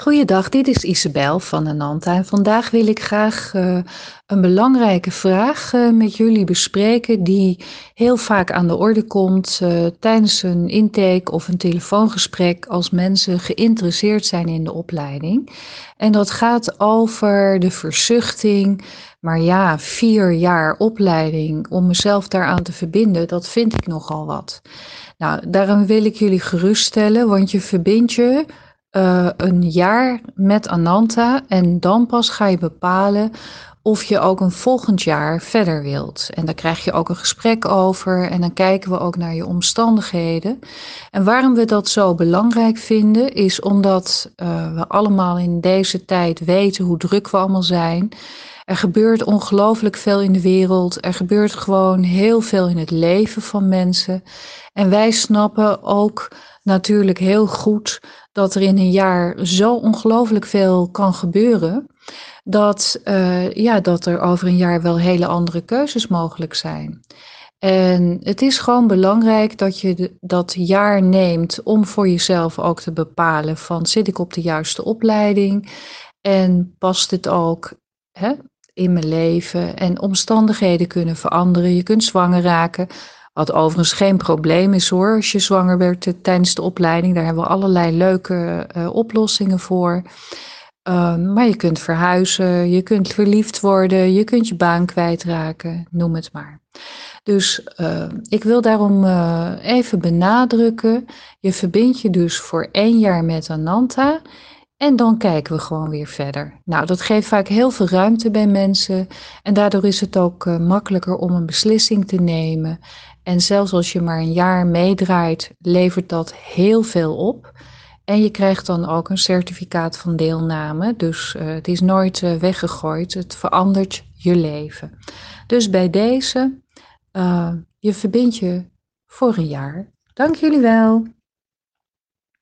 Goeiedag, dit is Isabel van Ananta en vandaag wil ik graag uh, een belangrijke vraag uh, met jullie bespreken die heel vaak aan de orde komt uh, tijdens een intake of een telefoongesprek als mensen geïnteresseerd zijn in de opleiding. En dat gaat over de verzuchting, maar ja, vier jaar opleiding om mezelf daaraan te verbinden, dat vind ik nogal wat. Nou, daarom wil ik jullie geruststellen, want je verbindt je uh, een jaar met Ananta en dan pas ga je bepalen of je ook een volgend jaar verder wilt. En daar krijg je ook een gesprek over en dan kijken we ook naar je omstandigheden. En waarom we dat zo belangrijk vinden, is omdat uh, we allemaal in deze tijd weten hoe druk we allemaal zijn. Er gebeurt ongelooflijk veel in de wereld. Er gebeurt gewoon heel veel in het leven van mensen. En wij snappen ook natuurlijk heel goed dat er in een jaar zo ongelooflijk veel kan gebeuren. Dat, uh, ja, dat er over een jaar wel hele andere keuzes mogelijk zijn. En het is gewoon belangrijk dat je dat jaar neemt om voor jezelf ook te bepalen van zit ik op de juiste opleiding en past het ook in mijn leven en omstandigheden kunnen veranderen. Je kunt zwanger raken, wat overigens geen probleem is hoor, als je zwanger werd eh, tijdens de opleiding. Daar hebben we allerlei leuke uh, oplossingen voor. Uh, maar je kunt verhuizen, je kunt verliefd worden, je kunt je baan kwijtraken, noem het maar. Dus uh, ik wil daarom uh, even benadrukken, je verbindt je dus voor één jaar met Ananta en dan kijken we gewoon weer verder. Nou, dat geeft vaak heel veel ruimte bij mensen en daardoor is het ook uh, makkelijker om een beslissing te nemen. En zelfs als je maar een jaar meedraait, levert dat heel veel op. En je krijgt dan ook een certificaat van deelname. Dus uh, het is nooit uh, weggegooid. Het verandert je leven. Dus bij deze, je verbindt je voor een jaar. Dank jullie wel.